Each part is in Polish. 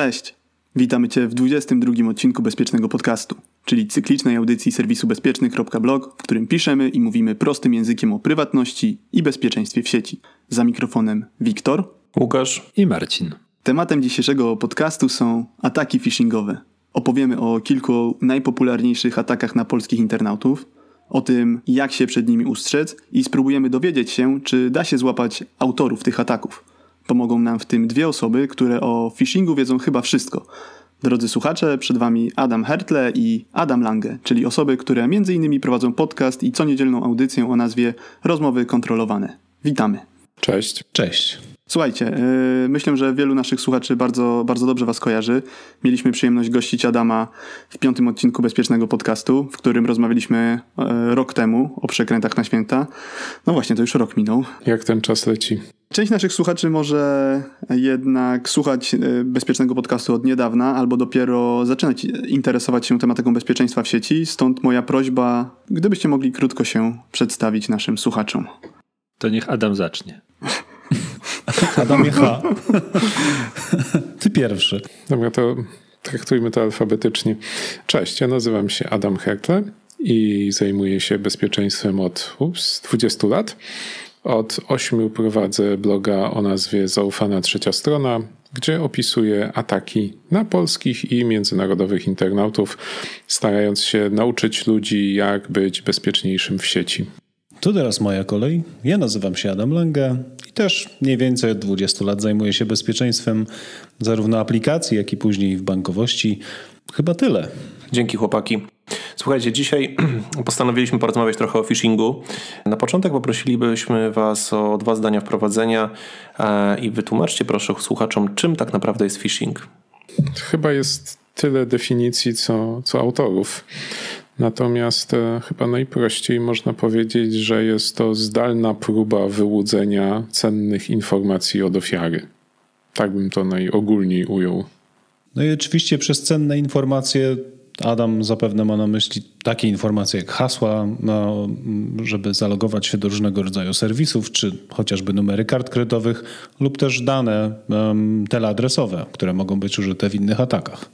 Cześć! Witamy Cię w 22 odcinku Bezpiecznego Podcastu, czyli cyklicznej audycji serwisu bezpieczny.blog, w którym piszemy i mówimy prostym językiem o prywatności i bezpieczeństwie w sieci. Za mikrofonem Wiktor, Łukasz i Marcin. Tematem dzisiejszego podcastu są ataki phishingowe. Opowiemy o kilku najpopularniejszych atakach na polskich internautów, o tym, jak się przed nimi ustrzec i spróbujemy dowiedzieć się, czy da się złapać autorów tych ataków. Pomogą nam w tym dwie osoby, które o phishingu wiedzą chyba wszystko. Drodzy słuchacze, przed Wami Adam Hertle i Adam Lange, czyli osoby, które m.in. prowadzą podcast i co niedzielną audycję o nazwie Rozmowy Kontrolowane. Witamy. Cześć. Cześć. Słuchajcie, yy, myślę, że wielu naszych słuchaczy bardzo, bardzo dobrze Was kojarzy. Mieliśmy przyjemność gościć Adama w piątym odcinku Bezpiecznego Podcastu, w którym rozmawialiśmy yy, rok temu o przekrętach na święta. No właśnie, to już rok minął. Jak ten czas leci? Część naszych słuchaczy może jednak słuchać yy, Bezpiecznego Podcastu od niedawna, albo dopiero zaczynać interesować się tematyką bezpieczeństwa w sieci. Stąd moja prośba, gdybyście mogli krótko się przedstawić naszym słuchaczom. To niech Adam zacznie. Adamie H. Ty pierwszy. Dobra, to traktujmy to alfabetycznie. Cześć, ja nazywam się Adam Hertle i zajmuję się bezpieczeństwem od ups, 20 lat. Od 8 prowadzę bloga o nazwie Zaufana Trzecia Strona, gdzie opisuję ataki na polskich i międzynarodowych internautów, starając się nauczyć ludzi, jak być bezpieczniejszym w sieci. Tu teraz moja kolej. Ja nazywam się Adam Lange i też mniej więcej od 20 lat zajmuję się bezpieczeństwem zarówno aplikacji, jak i później w bankowości. Chyba tyle. Dzięki chłopaki. Słuchajcie, dzisiaj postanowiliśmy porozmawiać trochę o phishingu. Na początek poprosilibyśmy Was o dwa zdania wprowadzenia e, i wytłumaczcie proszę słuchaczom, czym tak naprawdę jest phishing. Chyba jest tyle definicji, co, co autorów. Natomiast e, chyba najprościej można powiedzieć, że jest to zdalna próba wyłudzenia cennych informacji od ofiary. Tak bym to najogólniej ujął. No i oczywiście przez cenne informacje Adam zapewne ma na myśli takie informacje jak hasła, no, żeby zalogować się do różnego rodzaju serwisów, czy chociażby numery kart kredytowych, lub też dane um, teleadresowe, które mogą być użyte w innych atakach.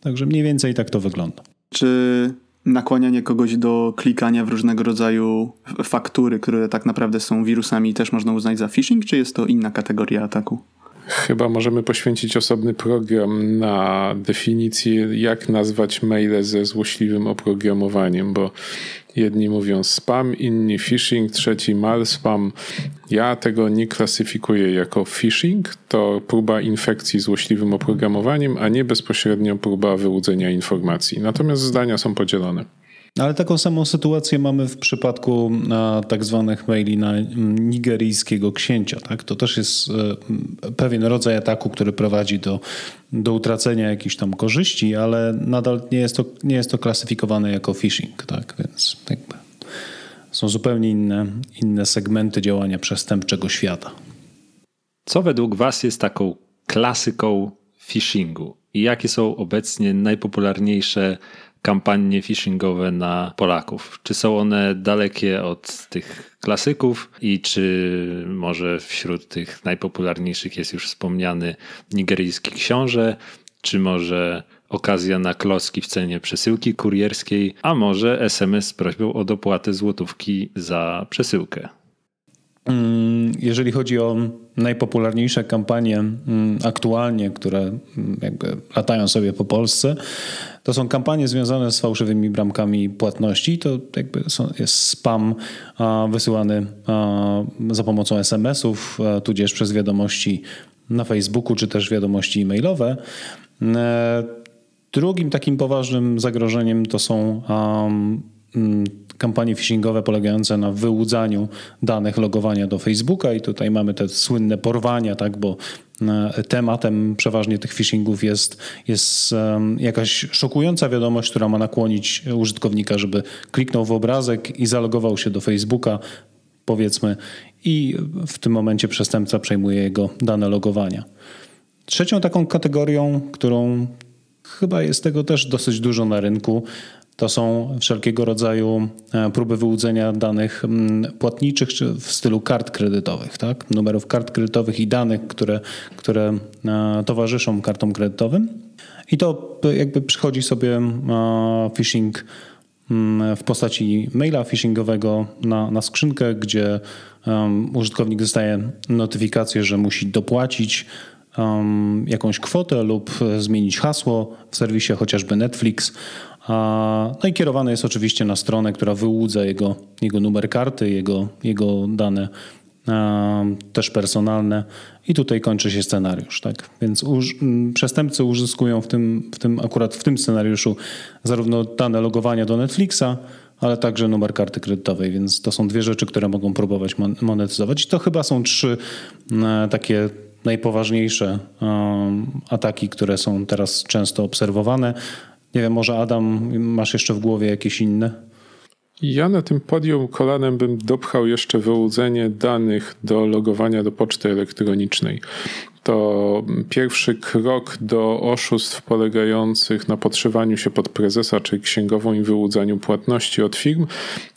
Także mniej więcej tak to wygląda. Czy nakłanianie kogoś do klikania w różnego rodzaju faktury, które tak naprawdę są wirusami, też można uznać za phishing, czy jest to inna kategoria ataku? Chyba możemy poświęcić osobny program na definicję, jak nazwać maile ze złośliwym oprogramowaniem, bo jedni mówią spam, inni phishing, trzeci malspam. Ja tego nie klasyfikuję jako phishing, to próba infekcji złośliwym oprogramowaniem, a nie bezpośrednio próba wyłudzenia informacji. Natomiast zdania są podzielone. Ale taką samą sytuację mamy w przypadku tak zwanych maili na nigeryjskiego księcia. Tak? To też jest e, pewien rodzaj ataku, który prowadzi do, do utracenia jakichś tam korzyści, ale nadal nie jest to, nie jest to klasyfikowane jako phishing. Tak? Więc jakby są zupełnie inne, inne segmenty działania przestępczego świata. Co według Was jest taką klasyką phishingu? I jakie są obecnie najpopularniejsze kampanie phishingowe na Polaków? Czy są one dalekie od tych klasyków i czy może wśród tych najpopularniejszych jest już wspomniany nigeryjski książę, czy może okazja na klocki w cenie przesyłki kurierskiej, a może SMS z prośbą o dopłatę złotówki za przesyłkę? Mm, jeżeli chodzi o najpopularniejsze kampanie mm, aktualnie, które mm, jakby latają sobie po Polsce, to są kampanie związane z fałszywymi bramkami płatności. To jakby jest spam wysyłany za pomocą SMS-ów, tudzież przez wiadomości na Facebooku, czy też wiadomości e-mailowe. E, drugim takim poważnym zagrożeniem to są kampanie phishingowe polegające na wyłudzaniu danych logowania do Facebooka i tutaj mamy te słynne porwania, tak, bo e, tematem przeważnie tych phishingów jest, jest jakaś szokująca wiadomość, która ma nakłonić użytkownika, żeby kliknął w obrazek i zalogował się do Facebooka, powiedzmy, i w tym momencie przestępca przejmuje jego dane logowania. Trzecią taką kategorią, którą chyba jest tego też dosyć dużo na rynku, to są wszelkiego rodzaju e, próby wyłudzenia danych mm, płatniczych czy w stylu kart kredytowych, tak? numerów kart kredytowych i danych, które, które e, towarzyszą kartom kredytowym. I to jakby przychodzi sobie e, phishing mm, w postaci maila phishingowego na, na skrzynkę, gdzie użytkownik dostaje notyfikację, że musi dopłacić jakąś kwotę lub zmienić hasło w serwisie chociażby Netflix. No i kierowane jest oczywiście na stronę, która wyłudza jego, jego numer karty, jego, jego dane też personalne i tutaj kończy się scenariusz. Tak? Więc uż, przestępcy uzyskują w tym, w tym, akurat w tym scenariuszu zarówno dane logowania do Netflixa, ale także numer karty kredytowej, więc to są dwie rzeczy, które mogą próbować monetyzować. I to chyba są trzy takie najpoważniejsze ataki, które są teraz często obserwowane. Nie wiem, może Adam, masz jeszcze w głowie jakieś inne? Ja na tym podium kolanem bym dopchał jeszcze wyłudzenie danych do logowania do poczty elektronicznej. To pierwszy krok do oszustw polegających na podszywaniu się pod prezesa czy księgową i wyłudzaniu płatności od firm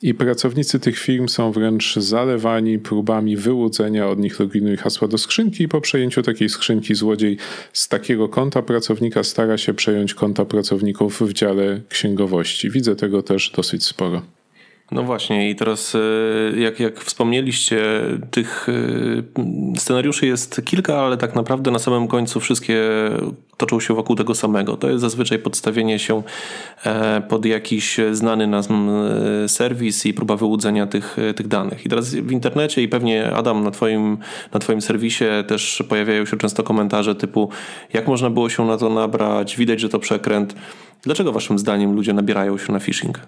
i pracownicy tych firm są wręcz zalewani próbami wyłudzenia od nich loginu i hasła do skrzynki i po przejęciu takiej skrzynki złodziej z takiego konta pracownika stara się przejąć konta pracowników w dziale księgowości. Widzę tego też dosyć sporo. No właśnie i teraz e, jak, jak wspomnieliście, tych e, scenariuszy jest kilka, ale tak naprawdę na samym końcu wszystkie toczą się wokół tego samego. To jest zazwyczaj podstawienie się e, pod jakiś znany nam serwis i próba wyłudzenia tych, tych danych. I teraz w internecie i pewnie Adam na twoim, na twoim serwisie też pojawiają się często komentarze typu jak można było się na to nabrać, widać, że to przekręt. Dlaczego waszym zdaniem ludzie nabierają się na phishing?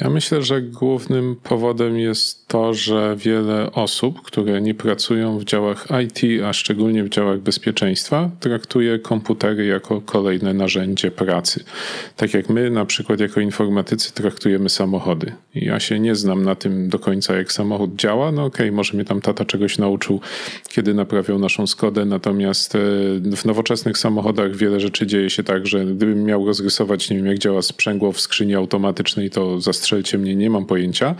Ja myślę, że głównym powodem jest to, że wiele osób, które nie pracują w działach IT, a szczególnie w działach bezpieczeństwa, traktuje komputery jako kolejne narzędzie pracy. Tak jak my, na przykład, jako informatycy, traktujemy samochody. Ja się nie znam na tym do końca, jak samochód działa. No okej, okay, może mnie tam tata czegoś nauczył, kiedy naprawiał naszą Skodę, natomiast e, w nowoczesnych samochodach wiele rzeczy dzieje się tak, że gdybym miał rozrysować, nie wiem, jak działa sprzęgło w skrzyni automatycznej, to zastrzeżenie zastrzelcie mnie, nie mam pojęcia.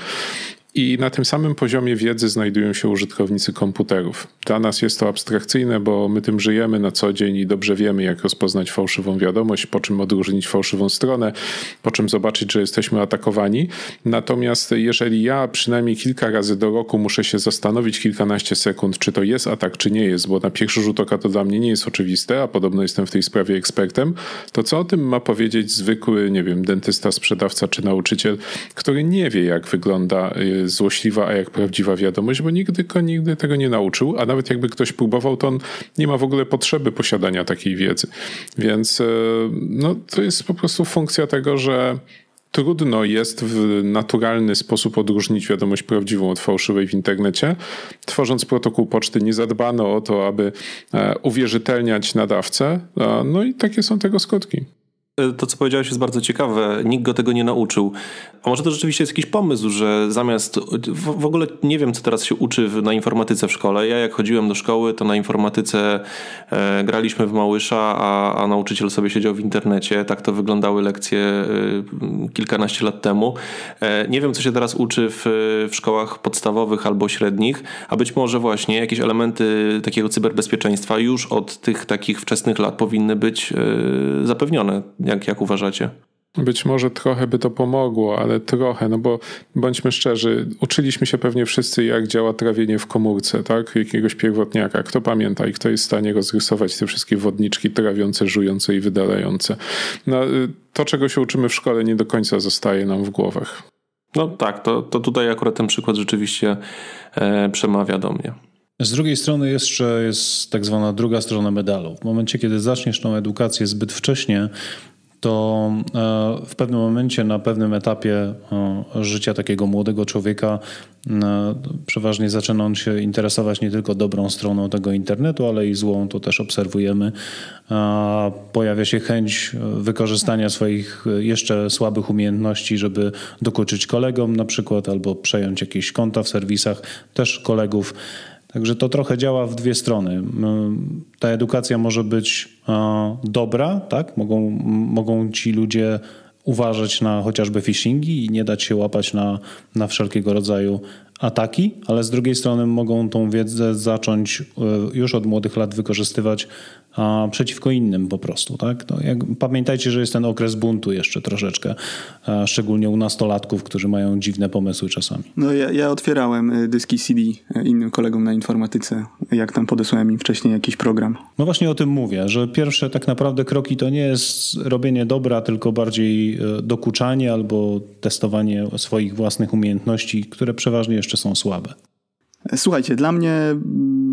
I na tym samym poziomie wiedzy znajdują się użytkownicy komputerów. Dla nas jest to abstrakcyjne, bo my tym żyjemy na co dzień i dobrze wiemy, jak rozpoznać fałszywą wiadomość, po czym odróżnić fałszywą stronę, po czym zobaczyć, że jesteśmy atakowani. Natomiast jeżeli ja przynajmniej kilka razy do roku muszę się zastanowić kilkanaście sekund, czy to jest atak, czy nie jest, bo na pierwszy rzut oka to dla mnie nie jest oczywiste, a podobno jestem w tej sprawie ekspertem, to co o tym ma powiedzieć zwykły, nie wiem, dentysta, sprzedawca czy nauczyciel, który nie wie, jak wygląda y, złośliwa, a jak prawdziwa wiadomość, bo nigdy go nigdy tego nie nauczył, a nawet jakby ktoś próbował, to on nie ma w ogóle potrzeby posiadania takiej wiedzy. Więc e, no, to jest po prostu funkcja tego, że trudno jest w naturalny sposób odróżnić wiadomość prawdziwą od fałszywej w internecie. Tworząc protokół poczty nie zadbano o to, aby e, uwierzytelniać nadawcę. No i takie są tego skutki. To, co powiedziałeś, jest bardzo ciekawe. Nikt go tego nie nauczył. A może to rzeczywiście jest jakiś pomysł, że zamiast. W, w ogóle nie wiem, co teraz się uczy na informatyce w szkole. Ja, jak chodziłem do szkoły, to na informatyce e, graliśmy w Małysza, a, a, nauczyciel sobie siedział w internecie. Tak to wyglądały lekcje e, kilkanaście lat temu. E, nie wiem, co się teraz uczy w, w szkołach podstawowych albo średnich, a być może właśnie jakieś elementy takiego cyberbezpieczeństwa już od tych takich wczesnych lat powinny być e, zapewnione jak, jak uważacie? Być może trochę by to pomogło, ale trochę, no bo bądźmy szczerzy, uczyliśmy się pewnie wszyscy, jak działa trawienie w komórce, tak? Jakiegoś pierwotniaka. Kto pamięta i kto jest w stanie rozrysować te wszystkie wodniczki trawiące, żujące i wydalające? No, y, to, czego się uczymy w szkole, nie do końca zostaje nam w głowach. No tak, to, to tutaj akurat ten przykład rzeczywiście e, przemawia do mnie. Z drugiej strony jeszcze jest tak zwana druga strona medalu. W momencie, kiedy zaczniesz tą edukację zbyt wcześnie, to e, w pewnym momencie, na pewnym etapie e, życia takiego młodego człowieka, e, przeważnie zaczyna on się interesować nie tylko dobrą stroną tego internetu, ale i złą, to też obserwujemy. Pojawia się chęć wykorzystania swoich jeszcze słabych umiejętności, żeby dokuczyć kolegom na przykład, albo przejąć jakieś konta w serwisach, też kolegów. Także to trochę działa w dwie strony. Ta edukacja może być dobra, tak? Mogą, mogą ci ludzie uważać na chociażby phishingi i nie dać się łapać na, na wszelkiego rodzaju ataki, ale z drugiej strony mogą tą wiedzę zacząć e, już od młodych lat wykorzystywać a, przeciwko innym po prostu. Tak? No, jak, pamiętajcie, że jest ten okres buntu jeszcze troszeczkę, szczególnie u nastolatków, którzy mają dziwne pomysły czasami. No ja, ja otwierałem e, dyski CD e, innym kolegom na informatyce, jak tam podesłałem im wcześniej jakiś program. No właśnie o tym mówię, że pierwsze tak naprawdę kroki to nie jest robienie dobra, tylko bardziej dokuczanie albo testowanie swoich własnych umiejętności, które przeważnie jeszcze są słabe. Słuchajcie, dla mnie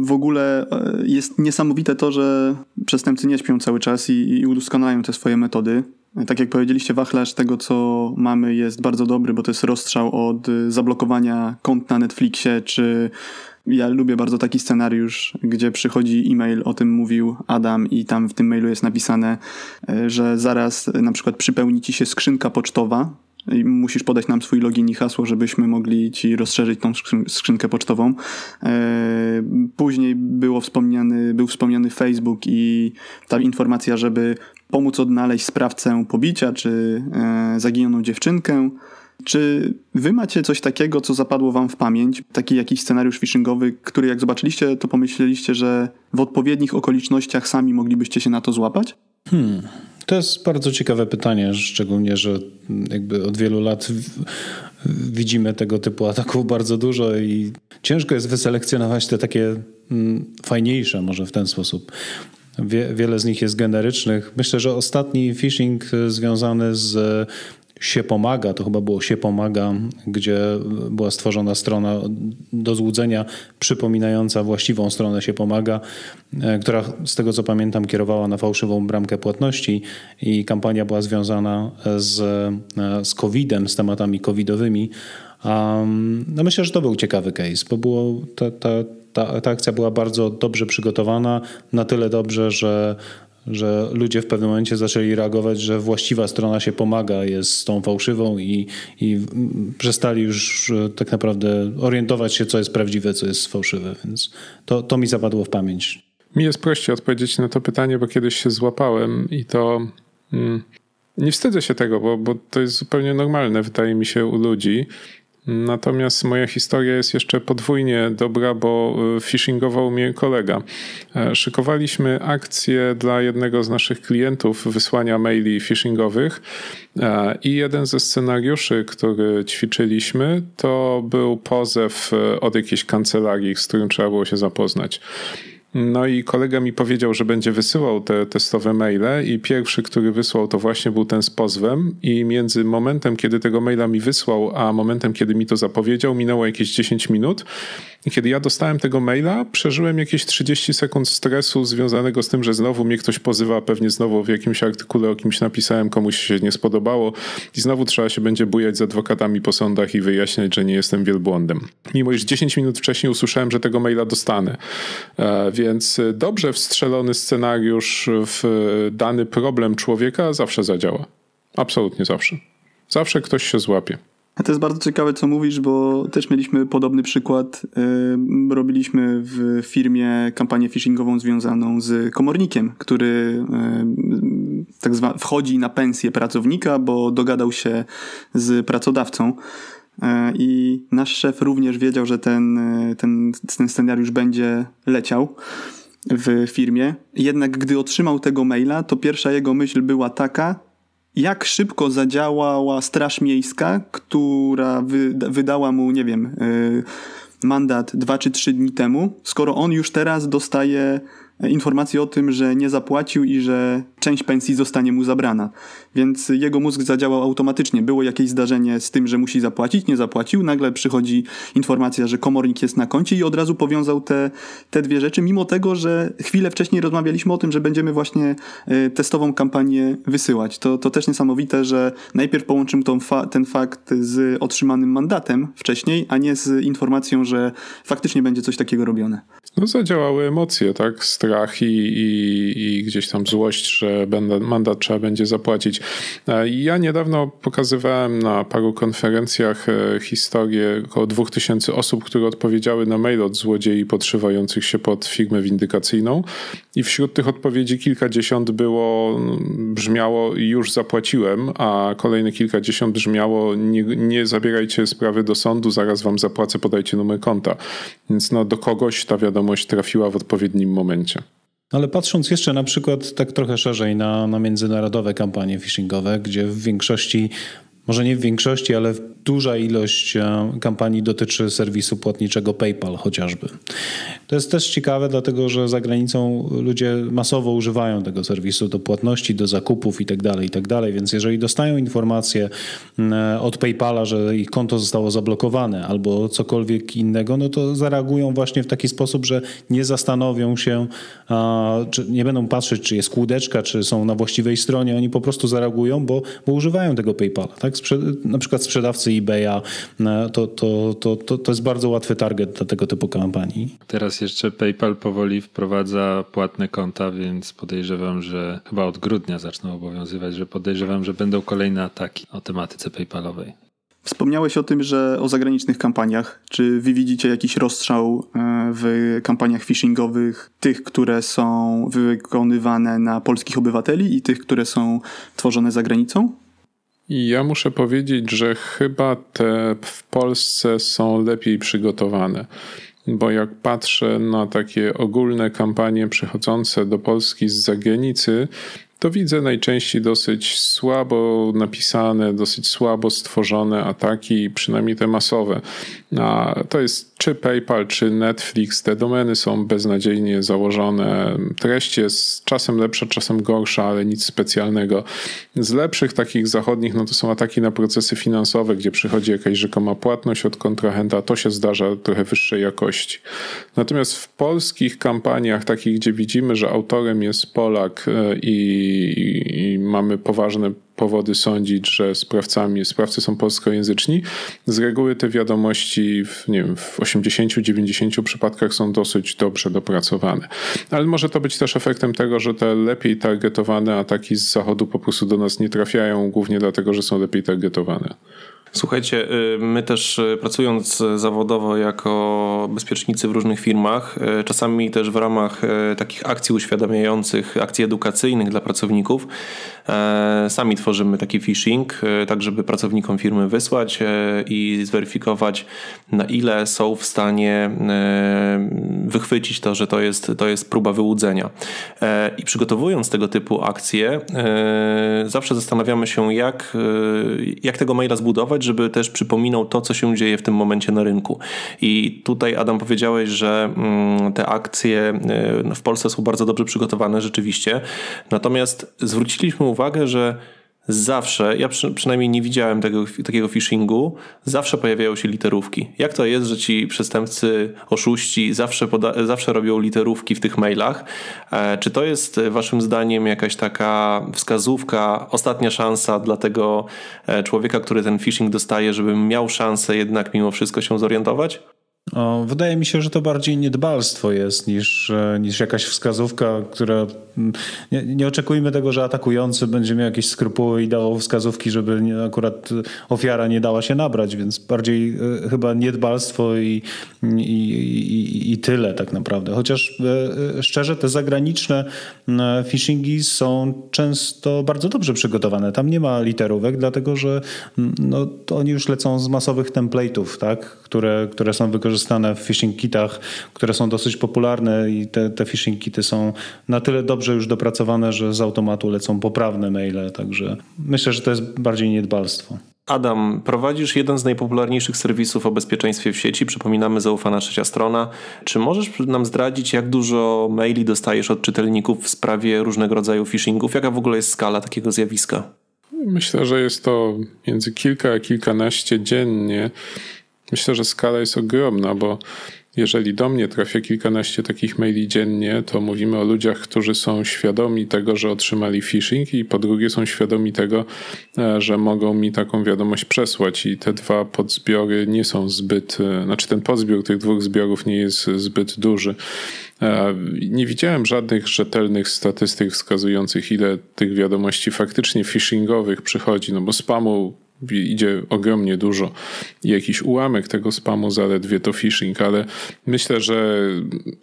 w ogóle e, jest niesamowite to, że przestępcy nie śpią cały czas i, i udoskonalają te swoje metody. Tak jak powiedzieliście, wachlarz tego, co mamy, jest bardzo dobry, bo to jest rozstrzał od zablokowania kont na Netflixie, czy ja lubię bardzo taki scenariusz, gdzie przychodzi e-mail, o tym mówił Adam, i tam w tym mailu jest napisane, e, że zaraz na przykład przypełni ci się skrzynka pocztowa, i musisz podać nam swój login i hasło, żebyśmy mogli ci rozszerzyć tą skrzynkę pocztową. E, później było wspomniany, był wspomniany Facebook i ta informacja, żeby pomóc odnaleźć sprawcę pobicia czy e, zaginioną dziewczynkę. Czy wy macie coś takiego, co zapadło wam w pamięć? Taki jakiś scenariusz phishingowy, który jak zobaczyliście, to pomyśleliście, że w odpowiednich okolicznościach sami moglibyście się na to złapać? Hmm. To jest bardzo ciekawe pytanie, szczególnie, że jakby od wielu lat widzimy tego typu ataków bardzo dużo i ciężko jest wyselekcjonować te takie mm, fajniejsze, może w ten sposób. Wie, wiele z nich jest generycznych. Myślę, że ostatni phishing związany z się pomaga, to chyba było się pomaga, gdzie była stworzona strona do złudzenia przypominająca właściwą stronę się pomaga, e, która z tego co pamiętam kierowała na fałszywą bramkę płatności i kampania była związana z, e, z COVID-em, z tematami covidowymi. Um, no myślę, że to był ciekawy case, bo było ta, ta, ta, ta akcja była bardzo dobrze przygotowana, na tyle dobrze, że że ludzie w pewnym momencie zaczęli reagować, że właściwa strona się pomaga, jest tą fałszywą i, i przestali już tak naprawdę orientować się, co jest prawdziwe, co jest fałszywe, więc to, to mi zapadło w pamięć. Mi jest prościej odpowiedzieć na to pytanie, bo kiedyś się złapałem i to mm, nie wstydzę się tego, bo, bo to jest zupełnie normalne, wydaje mi się, u ludzi. Natomiast moja historia jest jeszcze podwójnie dobra, bo e, phishingował mnie kolega. E, szykowaliśmy akcję dla jednego z naszych klientów wysłania maili phishingowych e, i jeden ze scenariuszy, który ćwiczyliśmy, to był pozew od jakiejś kancelarii, z którym trzeba było się zapoznać. No i kolega mi powiedział, że będzie wysyłał te testowe maile i pierwszy, który wysłał, to właśnie był ten z pozwem. I między momentem, kiedy tego maila mi wysłał, a momentem, kiedy mi to zapowiedział, minęło jakieś 10 minut i kiedy ja dostałem tego maila, przeżyłem jakieś 30 sekund stresu związanego z tym, że znowu mnie ktoś pozywa, pewnie znowu w jakimś artykule o kimś napisałem, komuś się nie spodobało i znowu trzeba się będzie bujać z adwokatami po sądach i wyjaśniać, że nie jestem wielbłądem. Mimo iż 10 minut wcześniej usłyszałem, że tego maila dostanę. E, więc dobrze wstrzelony scenariusz w dany problem człowieka zawsze zadziała. Absolutnie zawsze. Zawsze ktoś się złapie. To jest bardzo ciekawe, co mówisz, bo też mieliśmy podobny przykład. Robiliśmy w firmie kampanię phishingową związaną z komornikiem, który tak zwa, wchodzi na pensję pracownika, bo dogadał się z pracodawcą. E, I nasz szef również wiedział, że ten, ten, ten scenariusz będzie leciał w firmie. Jednak gdy otrzymał tego maila, to pierwsza jego myśl była taka, jak szybko zadziałała Straż Miejska, która wy, wydała mu, nie wiem, yy, mandat dwa czy trzy dni temu, skoro on już teraz dostaje informację o tym, że nie zapłacił i że część pensji zostanie mu zabrana. Więc jego mózg zadziałał automatycznie. Było jakieś zdarzenie z tym, że musi zapłacić, nie zapłacił. Nagle przychodzi informacja, że komornik jest na koncie i od razu powiązał te, te dwie rzeczy, mimo tego, że chwilę wcześniej rozmawialiśmy o tym, że będziemy właśnie e, testową kampanię wysyłać. To, to też niesamowite, że najpierw połączymy fa ten fakt z otrzymanym mandatem wcześniej, a nie z informacją, że faktycznie będzie coś takiego robione. No zadziałały emocje, tak? Strach i, i, i gdzieś tam złość, że mandat trzeba będzie zapłacić. Ja niedawno pokazywałem na paru konferencjach e, historię około 2000 osób, które odpowiedziały na mail od złodziei podszywających się pod firmę windykacyjną i wśród tych odpowiedzi kilkadziesiąt było, brzmiało już zapłaciłem, a kolejne kilkadziesiąt brzmiało nie, nie zabierajcie sprawy do sądu, zaraz wam zapłacę, podajcie numer konta. Więc no, do kogoś ta wiadomość trafiła w odpowiednim momencie. Ale patrząc jeszcze na przykład tak trochę szerzej na, na międzynarodowe kampanie phishingowe, gdzie w większości może nie w większości, ale duża ilość e, kampanii dotyczy serwisu płatniczego PayPal chociażby. To jest też ciekawe, dlatego że za granicą ludzie masowo używają tego serwisu do płatności, do zakupów itd., tak itd., tak więc jeżeli dostają informację e, od PayPala, że ich konto zostało zablokowane albo cokolwiek innego, no to zareagują właśnie w taki sposób, że nie zastanowią się, czy nie będą patrzeć, czy jest kłódeczka, czy są na właściwej stronie, oni po prostu zareagują, bo, bo używają tego PayPala. Tak? Na przykład sprzedawcy eBaya, e, to, to, to, to, to jest bardzo łatwy target dla tego typu kampanii. Teraz jeszcze PayPal powoli wprowadza płatne konta, więc podejrzewam, że chyba od grudnia zaczną obowiązywać, że podejrzewam, że będą kolejne ataki o tematyce PayPalowej. Wspomniałeś o tym, że o zagranicznych kampaniach. Czy wy widzicie jakiś rozstrzał e, w kampaniach phishingowych, tych, które są wykonywane na polskich obywateli i tych, które są tworzone za granicą? Ja muszę powiedzieć, że chyba te w Polsce są lepiej przygotowane. Bo jak patrzę na takie ogólne kampanie przychodzące do Polski z zagranicy, to widzę najczęściej dosyć słabo napisane, dosyć słabo stworzone ataki, przynajmniej te masowe. A to jest czy PayPal, czy Netflix, te domeny są beznadziejnie założone. Treść jest czasem lepsza, czasem gorsza, ale nic specjalnego. Z lepszych takich zachodnich, no to są ataki na procesy finansowe, gdzie przychodzi jakaś rzekoma płatność od kontrahenta, to się zdarza trochę wyższej jakości. Natomiast w polskich kampaniach, takich, gdzie widzimy, że autorem jest Polak e, i, i mamy poważne powody sądzić, że sprawcami, sprawcy są polskojęzyczni. Z reguły te wiadomości w, nie wiem, w 80-90 przypadkach są dosyć dobrze dopracowane. Ale może to być też efektem tego, że te lepiej targetowane ataki z zachodu po prostu do nas nie trafiają, głównie dlatego, że są lepiej targetowane. Słuchajcie, y, my też y, pracując zawodowo jako bezpiecznicy w różnych firmach, y, czasami też w ramach takich akcji uświadamiających, akcji edukacyjnych dla pracowników, sami tworzymy taki phishing, tak żeby pracownikom firmy wysłać i zweryfikować, na ile są w stanie wychwycić to, że to jest, to jest próba wyłudzenia. I przygotowując tego typu akcje, zawsze zastanawiamy się, jak, jak tego maila zbudować, żeby też przypominał to, co się dzieje w tym momencie na rynku. I tutaj, Adam, powiedziałeś, że mm, te akcje y, w Polsce są bardzo dobrze przygotowane, rzeczywiście. Natomiast zwróciliśmy uwagę, że zawsze, ja przy, przynajmniej nie widziałem tego, takiego phishingu, zawsze pojawiają się literówki. Jak to jest, że ci przestępcy, oszuści zawsze, poda, zawsze robią literówki w tych mailach? E, czy to jest waszym zdaniem jakaś taka wskazówka, ostatnia szansa dla tego e, człowieka, który ten phishing dostaje, żeby miał szansę jednak mimo wszystko się zorientować? O, wydaje mi się, że to bardziej niedbalstwo jest niż, e, niż jakaś wskazówka, która. Mm, nie, nie, oczekujmy tego, że atakujący będzie miał jakieś skrupuły i dał wskazówki, żeby nie, akurat ofiara nie dała się nabrać, więc bardziej y, chyba niedbalstwo i, i, i, i, tyle tak naprawdę. Chociaż y, szczerze, te zagraniczne phishingi są często bardzo dobrze przygotowane. Tam nie ma literówek, dlatego że no, oni już lecą z masowych template'ów, tak? które, które są wykorzystane wykorzystane w phishing kitach, które są dosyć popularne i te, te phishing kity są na tyle dobrze już dopracowane, że z automatu lecą poprawne maile, także myślę, że to jest bardziej niedbalstwo. Adam, prowadzisz jeden z najpopularniejszych serwisów o bezpieczeństwie w sieci. Przypominamy, zaufana trzecia strona. Czy możesz nam zdradzić, jak dużo maili dostajesz od czytelników w sprawie różnego rodzaju phishingów? Jaka w ogóle jest skala takiego zjawiska? Myślę, że jest to między kilka a kilkanaście dziennie. Myślę, że skala jest ogromna, bo Jeżeli do mnie trafia kilkanaście takich maili dziennie, to mówimy o ludziach, którzy są świadomi tego, że otrzymali phishing i po drugie są świadomi tego, e, że mogą mi taką wiadomość przesłać i te dwa podzbiory nie są zbyt, e, znaczy ten podzbiór tych dwóch zbiorów nie jest zbyt duży. E, nie widziałem żadnych rzetelnych statystyk wskazujących, ile tych wiadomości faktycznie phishingowych przychodzi, no bo spamu idzie ogromnie dużo jakiś ułamek tego spamu zaledwie to phishing, ale myślę, że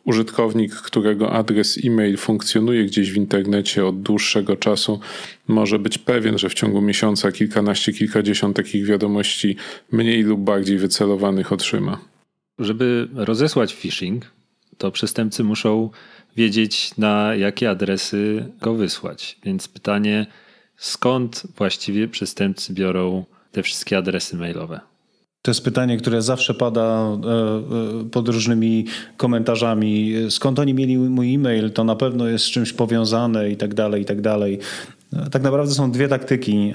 użytkownik, którego adres e-mail funkcjonuje gdzieś w internecie od dłuższego czasu, może być pewien, że w ciągu miesiąca kilkanaście, kilkadziesiąt takich wiadomości mniej lub bardziej wycelowanych otrzyma. Żeby rozesłać phishing, to przestępcy muszą wiedzieć, na jakie adresy go wysłać. Więc pytanie, skąd właściwie przestępcy biorą te wszystkie adresy mailowe? To jest pytanie, które zawsze pada e, e, pod różnymi komentarzami. Skąd oni mieli mój e-mail? To na pewno jest z czymś powiązane i tak dalej, i tak dalej. Tak naprawdę są dwie taktyki.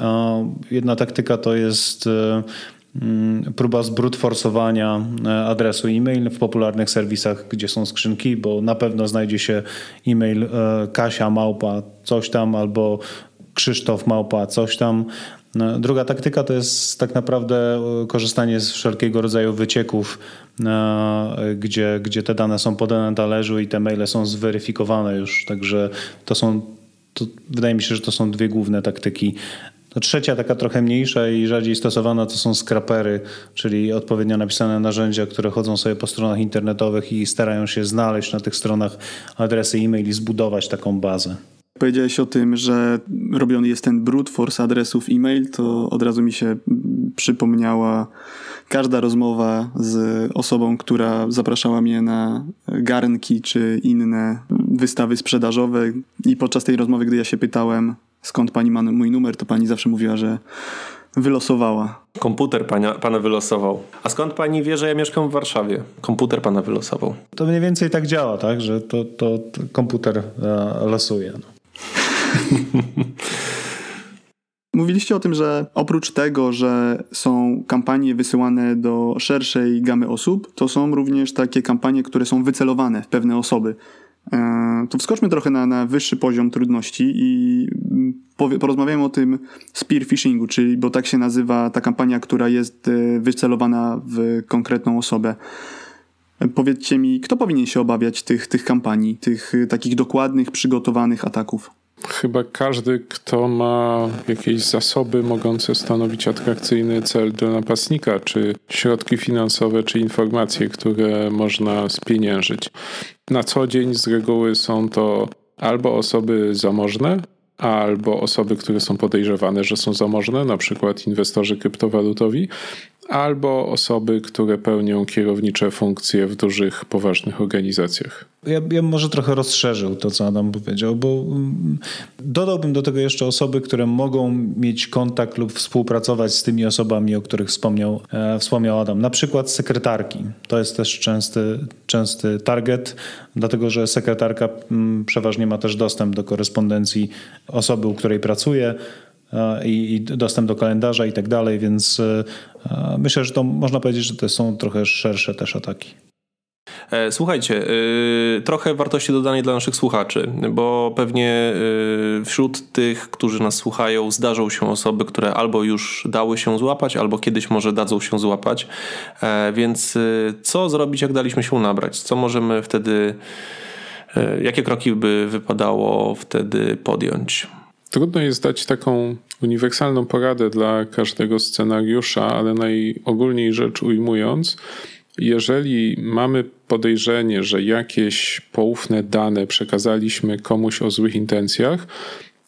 Jedna taktyka to jest e, mm, próba zbrutforsowania adresu e-mail w popularnych serwisach, gdzie są skrzynki, bo na pewno znajdzie się e-mail Kasia Małpa coś tam albo Krzysztof Małpa coś tam. No, druga taktyka to jest tak naprawdę e, korzystanie z wszelkiego rodzaju wycieków, e, gdzie, gdzie te dane są podane na talerzu i te maile są zweryfikowane już. Także to są, to wydaje mi się, że to są dwie główne taktyki. No, trzecia, taka trochę mniejsza i rzadziej stosowana, to są skrapery, czyli odpowiednio napisane narzędzia, które chodzą sobie po stronach internetowych i starają się znaleźć na tych stronach adresy e-mail i zbudować taką bazę. Powiedziałeś o tym, że robiony jest ten brute force adresów e-mail, to od razu mi się przypomniała każda rozmowa z osobą, która zapraszała mnie na garnki czy inne wystawy sprzedażowe i podczas tej rozmowy, gdy ja się pytałem, skąd pani ma mój numer, to pani zawsze mówiła, że wylosowała. Komputer pana, pana wylosował. A skąd pani wie, że ja mieszkam w Warszawie? Komputer pana wylosował. To mniej więcej tak działa, tak? Że to, to, to komputer e, losuje. No. Mówiliście o tym, że oprócz tego, że są kampanie wysyłane do szerszej gamy osób, to są również takie kampanie, które są wycelowane w pewne osoby. E, to wskoczmy trochę na, na wyższy poziom trudności i powie, porozmawiamy o tym spear phishingu, czyli bo tak się nazywa ta kampania, która jest e, wycelowana w konkretną osobę. Powiedzcie mi, kto powinien się obawiać tych, tych kampanii, tych takich dokładnych, przygotowanych ataków? Chyba każdy, kto ma jakieś zasoby mogące stanowić atrakcyjny cel dla napastnika, czy środki finansowe, czy informacje, które można spieniężyć. Na co dzień z reguły są to albo osoby zamożne, albo osoby, które są podejrzewane, że są zamożne, na przykład inwestorzy kryptowalutowi, albo osoby, które pełnią kierownicze funkcje w dużych, poważnych organizacjach. Ja, ja może trochę rozszerzył to, co Adam powiedział, bo mm, dodałbym do tego jeszcze osoby, które mogą mieć kontakt lub współpracować z tymi osobami, o których wspomniał, e, wspomniał Adam. Na przykład sekretarki. To jest też częsty, częsty target, dlatego że sekretarka m, mm, przeważnie ma też dostęp do korespondencji osoby, u której pracuje i, i dostęp do kalendarza i tak dalej, więc e, myślę, że to można powiedzieć, że to są trochę szersze też ataki. E, słuchajcie, e, trochę wartości dodanej dla naszych słuchaczy, bo pewnie e, wśród tych, którzy nas słuchają, zdarzą się osoby, które albo już dały się złapać, albo kiedyś może dadzą się złapać. Więc co zrobić, jak daliśmy się nabrać? Co możemy wtedy, jakie kroki by wypadało wtedy podjąć? Trudno jest dać taką uniwersalną poradę dla każdego scenariusza, ale najogólniej rzecz ujmując, jeżeli mamy podejrzenie, że jakieś poufne dane przekazaliśmy komuś o złych intencjach,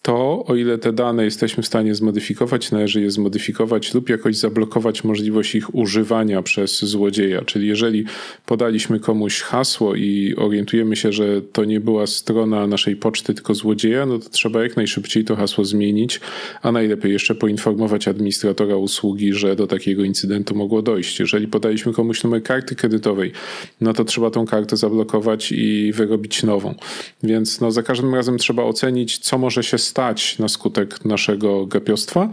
to o ile te dane jesteśmy w stanie zmodyfikować, należy je zmodyfikować lub jakoś zablokować możliwość ich używania przez złodzieja. Czyli jeżeli podaliśmy komuś hasło i orientujemy się, że to nie była strona naszej poczty, tylko złodzieja, no to trzeba jak najszybciej to hasło zmienić, a najlepiej jeszcze poinformować administratora usługi, że do takiego incydentu mogło dojść. Jeżeli podaliśmy komuś numer karty kredytowej, no to trzeba tą kartę zablokować i wyrobić nową. Więc no, za każdym razem trzeba ocenić, co może się stać stać na skutek naszego gapiostwa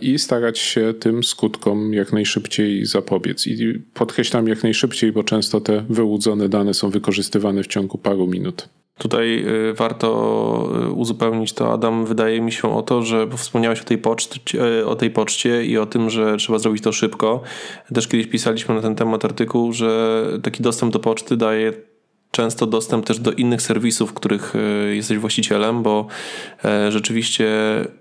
i starać się tym skutkom jak najszybciej zapobiec. I podkreślam jak najszybciej, bo często te wyłudzone dane są wykorzystywane w ciągu paru minut. Tutaj y, warto y, uzupełnić to, Adam, wydaje mi się o to, że wspomniałeś o tej, poczcie, y, o tej poczcie i o tym, że trzeba zrobić to szybko. Też kiedyś pisaliśmy na ten temat artykuł, że taki dostęp do poczty daje często dostęp też do innych serwisów, których e, jesteś właścicielem, bo e, rzeczywiście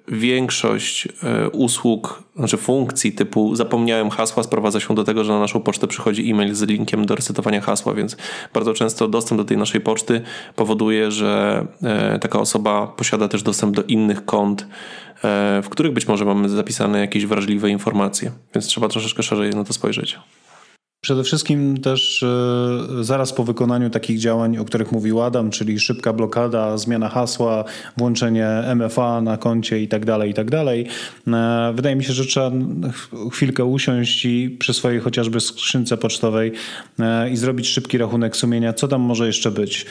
większość e, usług, znaczy funkcji typu zapomniałem hasła sprowadza się do tego, że na naszą pocztę przychodzi e-mail z linkiem do resetowania hasła, więc bardzo często dostęp do tej naszej poczty powoduje, że taka osoba posiada też dostęp do innych kont, w których być może mamy zapisane jakieś wrażliwe informacje, więc trzeba troszeczkę szerzej na to spojrzeć. Przede wszystkim też e, zaraz po wykonaniu takich działań, o których mówił Adam, czyli szybka blokada, zmiana hasła, włączenie MFA na koncie itd., tak itd., tak e, wydaje mi się, że trzeba chwilkę usiąść i przy swojej chociażby skrzynce pocztowej e, i zrobić szybki rachunek sumienia, co tam może jeszcze być.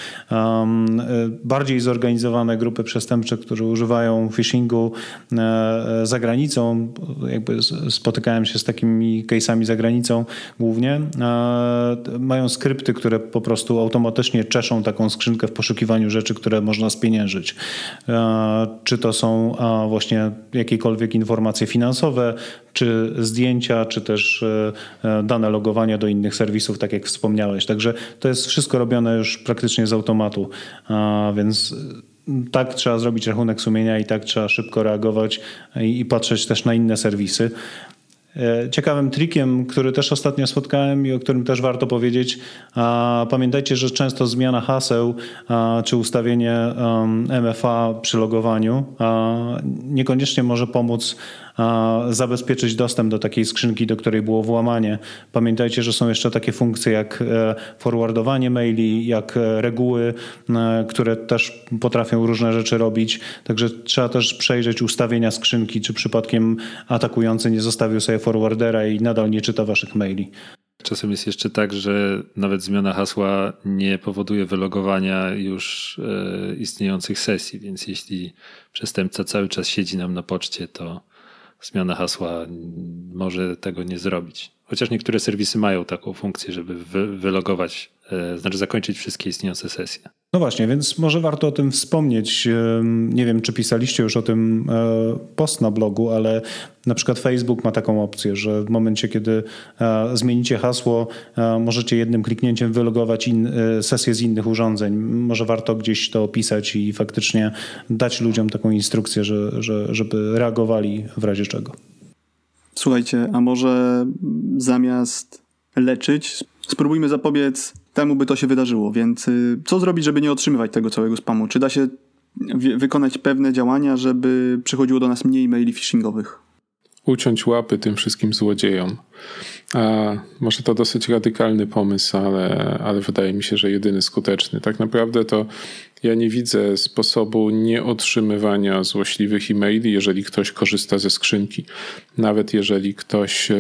Bardziej zorganizowane grupy przestępcze, które używają phishingu za granicą, jakby spotykałem się z takimi case'ami za granicą głównie, E, mają skrypty, które po prostu automatycznie czeszą taką skrzynkę w poszukiwaniu rzeczy, które można spieniężyć. E, czy to są właśnie jakiekolwiek informacje finansowe, czy zdjęcia, czy też e, dane logowania do innych serwisów, tak jak wspomniałeś. Także to jest wszystko robione już praktycznie z automatu, więc tak trzeba zrobić rachunek sumienia i tak trzeba szybko reagować i, patrzeć też na inne serwisy. E, ciekawym trikiem, który też ostatnio spotkałem i o którym też warto powiedzieć, pamiętajcie, że często zmiana haseł czy ustawienie MFA przy logowaniu niekoniecznie może pomóc zabezpieczyć dostęp do takiej skrzynki, do której było włamanie. Pamiętajcie, że są jeszcze takie funkcje jak e, forwardowanie maili, jak e, reguły, e, które też potrafią różne rzeczy robić. Także trzeba też przejrzeć ustawienia skrzynki, czy przypadkiem atakujący nie zostawił sobie forwardera i nadal nie czyta waszych maili. Czasem jest jeszcze tak, że nawet zmiana hasła nie powoduje wylogowania już istniejących sesji, więc jeśli przestępca cały czas siedzi nam na poczcie, to zmiana hasła może tego nie zrobić. Chociaż niektóre serwisy mają taką funkcję, żeby wylogować, znaczy zakończyć wszystkie istniejące sesje. No właśnie, więc może warto o tym wspomnieć. Nie wiem, czy pisaliście już o tym e, post na blogu, ale na przykład Facebook ma taką opcję, że w momencie, kiedy e, zmienicie hasło, możecie jednym kliknięciem wylogować in, sesję z innych urządzeń. Może warto gdzieś to opisać i faktycznie dać ludziom taką instrukcję, że, że, żeby reagowali w razie czego. Słuchajcie, a może zamiast leczyć, spróbujmy zapobiec temu, by to się wydarzyło. Więc y, co zrobić, żeby nie otrzymywać tego całego spamu? Czy da się wykonać pewne działania, żeby przychodziło do nas mniej maili phishingowych? Uciąć łapy tym wszystkim złodziejom. A może to dosyć radykalny pomysł, ale, ale wydaje mi się, że jedyny skuteczny. Tak naprawdę to ja nie widzę sposobu nieotrzymywania złośliwych e-maili, jeżeli ktoś korzysta ze skrzynki. Nawet jeżeli ktoś e,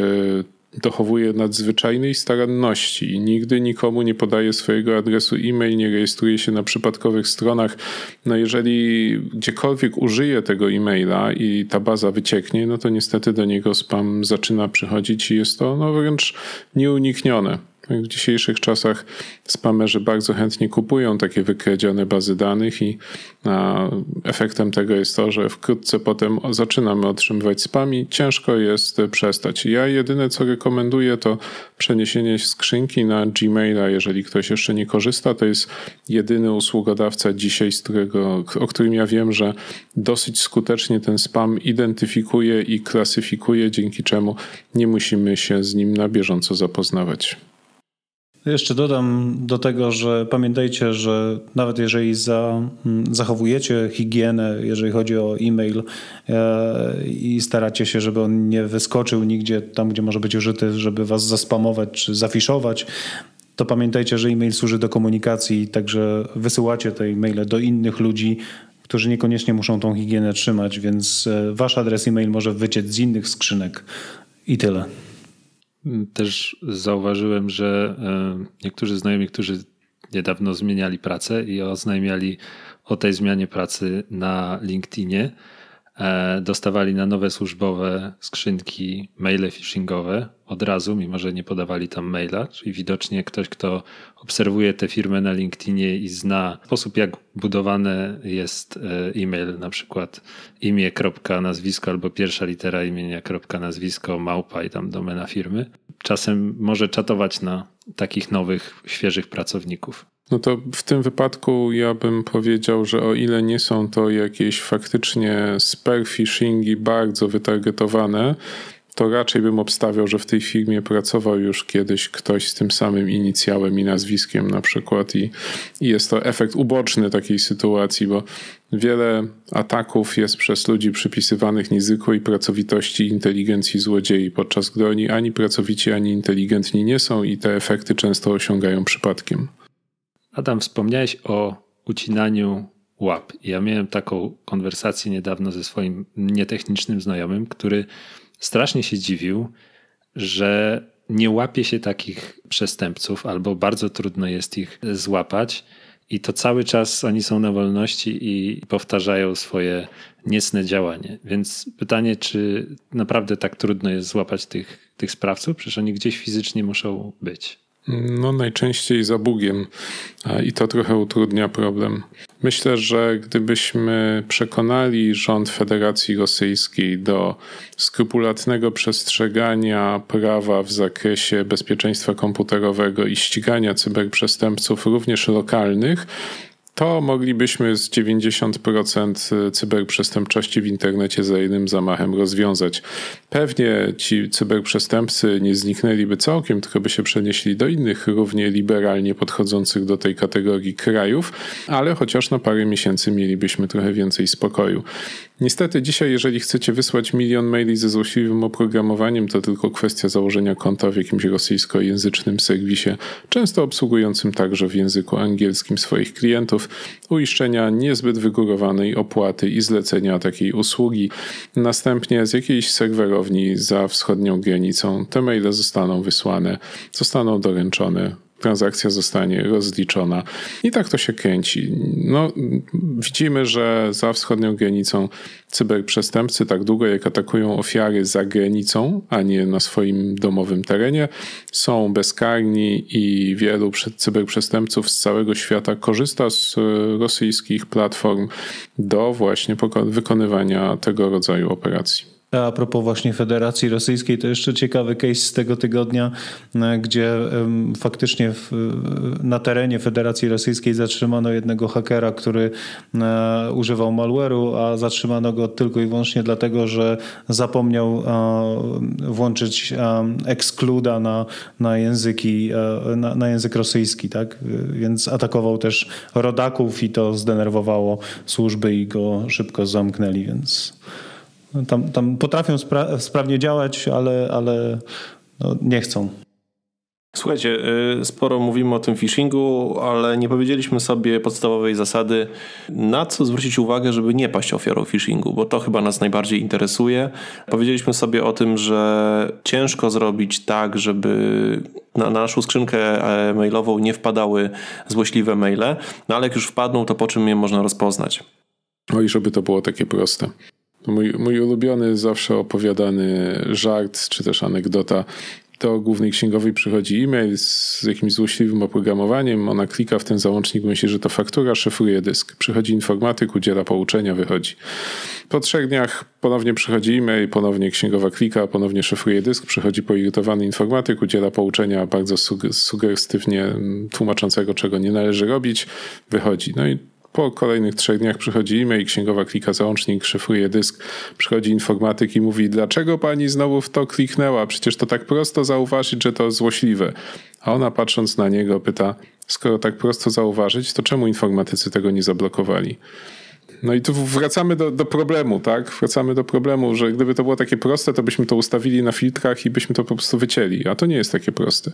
dochowuje nadzwyczajnej staranności i nigdy nikomu nie podaje swojego adresu e-mail, nie rejestruje się na przypadkowych stronach. No jeżeli gdziekolwiek użyje tego e-maila i ta baza wycieknie, no to niestety do niego spam zaczyna przychodzić i jest to no wręcz nieuniknione. W dzisiejszych czasach spamerzy bardzo chętnie kupują takie wykradzione bazy danych i efektem tego jest to, że wkrótce potem zaczynamy otrzymywać spam i ciężko jest przestać. Ja jedyne co rekomenduję to przeniesienie skrzynki na Gmaila, jeżeli ktoś jeszcze nie korzysta, to jest jedyny usługodawca dzisiaj, z którego, o którym ja wiem, że dosyć skutecznie ten spam identyfikuje i klasyfikuje, dzięki czemu nie musimy się z nim na bieżąco zapoznawać. Jeszcze dodam do tego, że pamiętajcie, że nawet jeżeli za, mm, zachowujecie higienę, jeżeli chodzi o e-mail e, i staracie się, żeby on nie wyskoczył nigdzie tam, gdzie może być użyty, żeby was zaspamować czy zafiszować, to pamiętajcie, że e-mail służy do komunikacji, także wysyłacie te e-maile do innych ludzi, którzy niekoniecznie muszą tą higienę trzymać, więc e, wasz adres e-mail może wyciec z innych skrzynek i tyle. Też zauważyłem, że e, niektórzy znajomi, którzy niedawno zmieniali pracę i oznajmiali o tej zmianie pracy na LinkedInie. E, dostawali na nowe służbowe skrzynki maile phishingowe od razu, mimo że nie podawali tam maila. Czyli widocznie ktoś, kto obserwuje tę firmę na LinkedInie i zna sposób, jak budowany jest e, e-mail, na przykład imię, kropka, nazwisko albo pierwsza litera imienia, kropka, nazwisko, małpa i tam domena firmy. Czasem może czatować na takich nowych, świeżych pracowników. No to w tym wypadku ja bym powiedział, że o ile nie są to jakieś faktycznie spear phishingi bardzo wytargetowane, to raczej bym obstawiał, że w tej firmie pracował już kiedyś ktoś z tym samym inicjałem i nazwiskiem na przykład i, i jest to efekt uboczny takiej sytuacji, bo wiele ataków jest przez ludzi przypisywanych niezwykłej pracowitości i inteligencji złodziei, podczas gdy oni ani pracowici, ani inteligentni nie są i te efekty często osiągają przypadkiem. Adam, wspomniałeś o ucinaniu łap. Ja miałem taką konwersację niedawno ze swoim nietechnicznym znajomym, który strasznie się dziwił, że nie łapie się takich przestępców, albo bardzo trudno jest ich złapać. I to cały czas oni są na wolności i powtarzają swoje niecne działanie. Więc pytanie, czy naprawdę tak trudno jest złapać tych, tych sprawców? Przecież oni gdzieś fizycznie muszą być. No, najczęściej za Bugiem i to trochę utrudnia problem. Myślę, że gdybyśmy przekonali rząd Federacji Rosyjskiej do skrupulatnego przestrzegania prawa w zakresie bezpieczeństwa komputerowego i ścigania cyberprzestępców również lokalnych, to moglibyśmy z 90% cyberprzestępczości w internecie za jednym zamachem rozwiązać. Pewnie ci cyberprzestępcy nie zniknęliby całkiem, tylko by się przenieśli do innych równie liberalnie podchodzących do tej kategorii krajów, ale chociaż na parę miesięcy mielibyśmy trochę więcej spokoju. Niestety dzisiaj, jeżeli chcecie wysłać milion maili ze złośliwym oprogramowaniem, to tylko kwestia założenia konta w jakimś rosyjskojęzycznym serwisie, często obsługującym także w języku angielskim swoich klientów, uiszczenia niezbyt wygórowanej opłaty i zlecenia takiej usługi. Następnie z jakiejś serwerowni za wschodnią granicą te maile zostaną wysłane, zostaną doręczone transakcja zostanie rozliczona. I tak to się kręci. No, widzimy, że za wschodnią granicą cyberprzestępcy tak długo jak atakują ofiary za granicą, a nie na swoim domowym terenie, są bezkarni i wielu cyberprzestępców z całego świata korzysta z rosyjskich platform do właśnie wykonywania tego rodzaju operacji. A propos właśnie Federacji Rosyjskiej, to jeszcze ciekawy case z tego tygodnia, e, gdzie faktycznie w, na terenie Federacji Rosyjskiej zatrzymano jednego hakera, który e, używał malware'u, a zatrzymano go tylko i wyłącznie dlatego, że zapomniał e, włączyć excluda na, na, języki, na, na język rosyjski, tak? Więc atakował też rodaków i to zdenerwowało służby i go szybko zamknęli, więc... Tam, tam potrafią spra sprawnie działać, ale, ale no, nie chcą. Słuchajcie, y, sporo mówimy o tym phishingu, ale nie powiedzieliśmy sobie podstawowej zasady, na co zwrócić uwagę, żeby nie paść ofiarą phishingu, bo to chyba nas najbardziej interesuje. Powiedzieliśmy sobie o tym, że ciężko zrobić tak, żeby na, naszą skrzynkę e, mailową nie wpadały złośliwe maile, no ale jak już wpadną, to po czym je można rozpoznać? Oj, żeby to było takie proste. Mój, mój ulubiony, zawsze opowiadany żart, czy też anegdota do głównej księgowej przychodzi e-mail z jakimś złośliwym oprogramowaniem, ona klika w ten załącznik, myśli, że to faktura, szyfruje dysk. Przychodzi informatyk, udziela pouczenia, wychodzi. Po trzech dniach ponownie przychodzi e-mail, ponownie księgowa klika, ponownie szyfruje dysk, przychodzi poirytowany informatyk, udziela pouczenia bardzo sugestywnie tłumaczącego, czego nie należy robić, wychodzi. No i po kolejnych trzech dniach przychodzi e-mail, księgowa klika załącznik, szyfruje dysk, przychodzi informatyk i mówi, dlaczego pani znowu w to kliknęła? Przecież to tak prosto zauważyć, że to złośliwe. A ona patrząc na niego pyta, skoro tak prosto zauważyć, to czemu informatycy tego nie zablokowali? No i tu wracamy do, do problemu, tak? Wracamy do problemu, że gdyby to było takie proste, to byśmy to ustawili na filtrach i byśmy to po prostu wycięli. A to nie jest takie proste.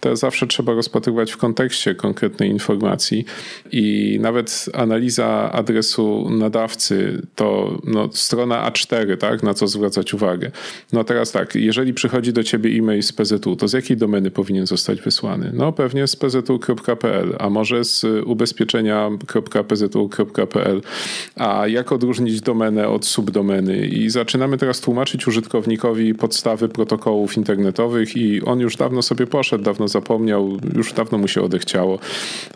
To zawsze trzeba rozpatrywać w kontekście konkretnej informacji i nawet analiza adresu nadawcy to no, strona A4, tak? Na co zwracać uwagę. No teraz tak, jeżeli przychodzi do ciebie e-mail z PZU, to z jakiej domeny powinien zostać wysłany? No pewnie z pzu.pl, a może z ubezpieczenia.pzu.pl a jak odróżnić domenę od subdomeny. I zaczynamy teraz tłumaczyć użytkownikowi podstawy protokołów internetowych i on już dawno sobie poszedł, dawno zapomniał, już dawno mu się odechciało.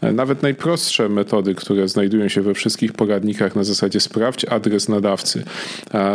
Nawet najprostsze metody, które znajdują się we wszystkich poradnikach na zasadzie sprawdź adres nadawcy,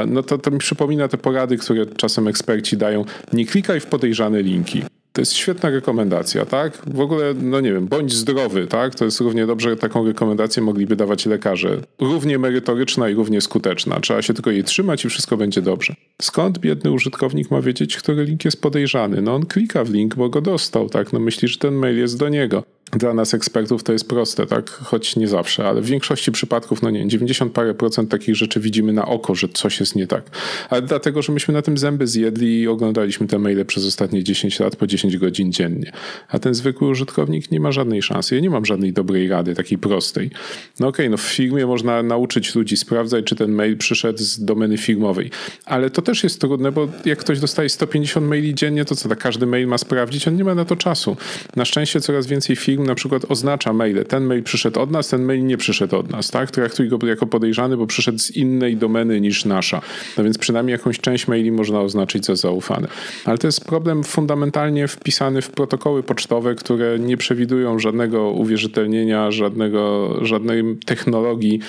no to, to mi przypomina te porady, które czasem eksperci dają. Nie klikaj w podejrzane linki. To jest świetna rekomendacja, tak? W ogóle, no nie wiem, bądź zdrowy, tak? To jest równie dobrze, taką rekomendację mogliby dawać lekarze. Równie merytoryczna i równie skuteczna. Trzeba się tylko jej trzymać i wszystko będzie dobrze. Skąd biedny użytkownik ma wiedzieć, który link jest podejrzany? No on klika w link, bo go dostał, tak? No myśli, że ten mail jest do niego dla nas ekspertów to jest proste, tak? Choć nie zawsze, ale w większości przypadków, no nie, 90 parę procent takich rzeczy widzimy na oko, że coś jest nie tak. Ale dlatego, że myśmy na tym zęby zjedli i oglądaliśmy te maile przez ostatnie 10 lat po 10 godzin dziennie. A ten zwykły użytkownik nie ma żadnej szansy. Ja nie mam żadnej dobrej rady, takiej prostej. No okej, okay, no w firmie można nauczyć ludzi sprawdzać, czy ten mail przyszedł z domeny firmowej. Ale to też jest trudne, bo jak ktoś dostaje 150 maili dziennie, to co, tak każdy mail ma sprawdzić? On nie ma na to czasu. Na szczęście coraz więcej firm na przykład oznacza maile. Ten mail przyszedł od nas, ten mail nie przyszedł od nas, tak? Traktuj go jako podejrzany, bo przyszedł z innej domeny niż nasza. No więc przynajmniej jakąś część maili można oznaczyć za zaufane. Ale to jest problem fundamentalnie wpisany w protokoły pocztowe, które nie przewidują żadnego uwierzytelnienia, żadnego, żadnej technologii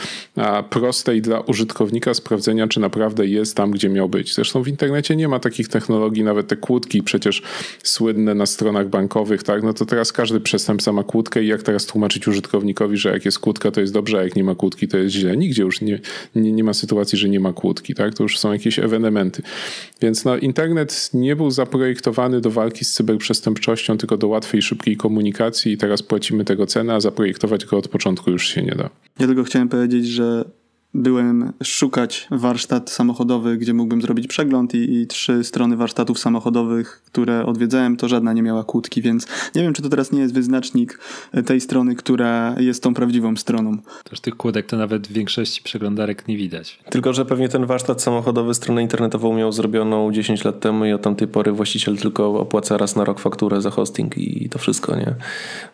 prostej dla użytkownika sprawdzenia, czy naprawdę jest tam, gdzie miał być. Zresztą w internecie nie ma takich technologii, nawet te kłódki przecież słynne na stronach bankowych, tak? No to teraz każdy przestępca ma kłódkę i jak teraz tłumaczyć użytkownikowi, że jak jest kłódka, to jest dobrze, a jak nie ma kłódki, to jest źle. Nigdzie już nie, nie, nie ma sytuacji, że nie ma kłódki, tak? To już są jakieś ewenementy. Więc no, internet nie był zaprojektowany do walki z cyberprzestępczością, tylko do łatwej, szybkiej komunikacji i teraz płacimy tego cenę, a zaprojektować go od początku już się nie da. Ja tylko chciałem powiedzieć, że byłem szukać warsztat samochodowy, gdzie mógłbym zrobić przegląd i, i, trzy strony warsztatów samochodowych, które odwiedzałem, to żadna nie miała kłódki, więc nie wiem, czy to teraz nie jest wyznacznik tej strony, która jest tą prawdziwą stroną. Też tych kłódek to nawet w większości przeglądarek nie widać. Tylko, że pewnie ten warsztat samochodowy stronę internetową miał zrobioną 10 lat temu i od tamtej pory właściciel tylko opłaca raz na rok fakturę za hosting i to wszystko, nie?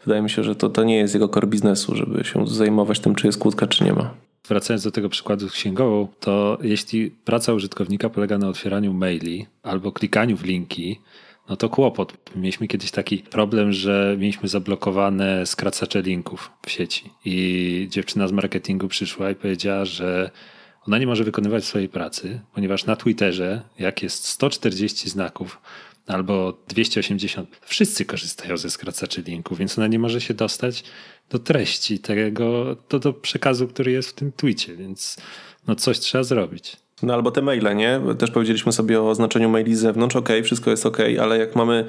Wydaje mi się, że to, to nie jest jego core biznesu, żeby się zajmować tym, czy jest kłódka, czy nie ma. Wracając do tego przykładu z księgową, to jeśli praca użytkownika polega na otwieraniu maili albo klikaniu w linki, no to kłopot. Mieliśmy kiedyś taki problem, że mieliśmy zablokowane skracacze linków w sieci i dziewczyna z marketingu przyszła i powiedziała, że ona nie może wykonywać swojej pracy, ponieważ na Twitterze, jak jest 140 znaków albo 280, wszyscy korzystają ze skracaczy linków, więc ona nie może się dostać do treści tego, do, do przekazu, który jest w tym tweetie, więc no coś trzeba zrobić. No albo te maile, nie? Też powiedzieliśmy sobie o oznaczeniu maili z zewnątrz, ok, wszystko jest ok, ale jak mamy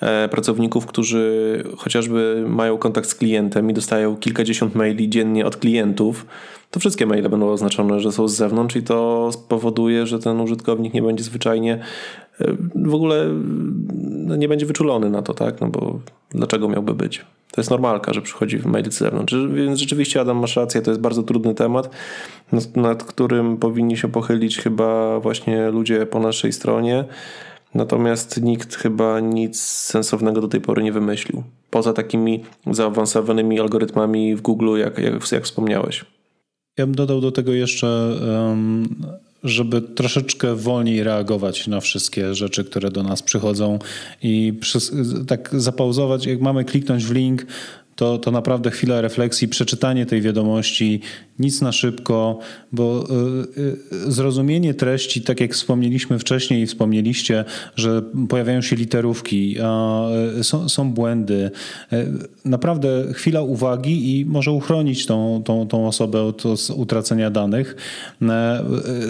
e, pracowników, którzy chociażby mają kontakt z klientem i dostają kilkadziesiąt maili dziennie od klientów, to wszystkie maile będą oznaczone, że są z zewnątrz i to spowoduje, że ten użytkownik nie będzie zwyczajnie e, w ogóle no, nie będzie wyczulony na to, tak? No bo dlaczego miałby być? To jest normalka, że przychodzi mail z zewnątrz. Więc rzeczywiście, Adam, masz rację, to jest bardzo trudny temat, nad którym powinni się pochylić chyba właśnie ludzie po naszej stronie. Natomiast nikt chyba nic sensownego do tej pory nie wymyślił. Poza takimi zaawansowanymi algorytmami w Google, jak, jak, jak wspomniałeś. Ja bym dodał do tego jeszcze um, żeby troszeczkę wolniej reagować na wszystkie rzeczy, które do nas przychodzą i tak zapauzować, jak mamy kliknąć w link, to, to naprawdę chwila refleksji, przeczytanie tej wiadomości, nic na szybko, bo y, y, zrozumienie treści, tak jak wspomnieliśmy wcześniej i wspomnieliście, że pojawiają się literówki, y, są, są błędy. Naprawdę chwila uwagi i może uchronić tą, tą, tą osobę od utracenia danych.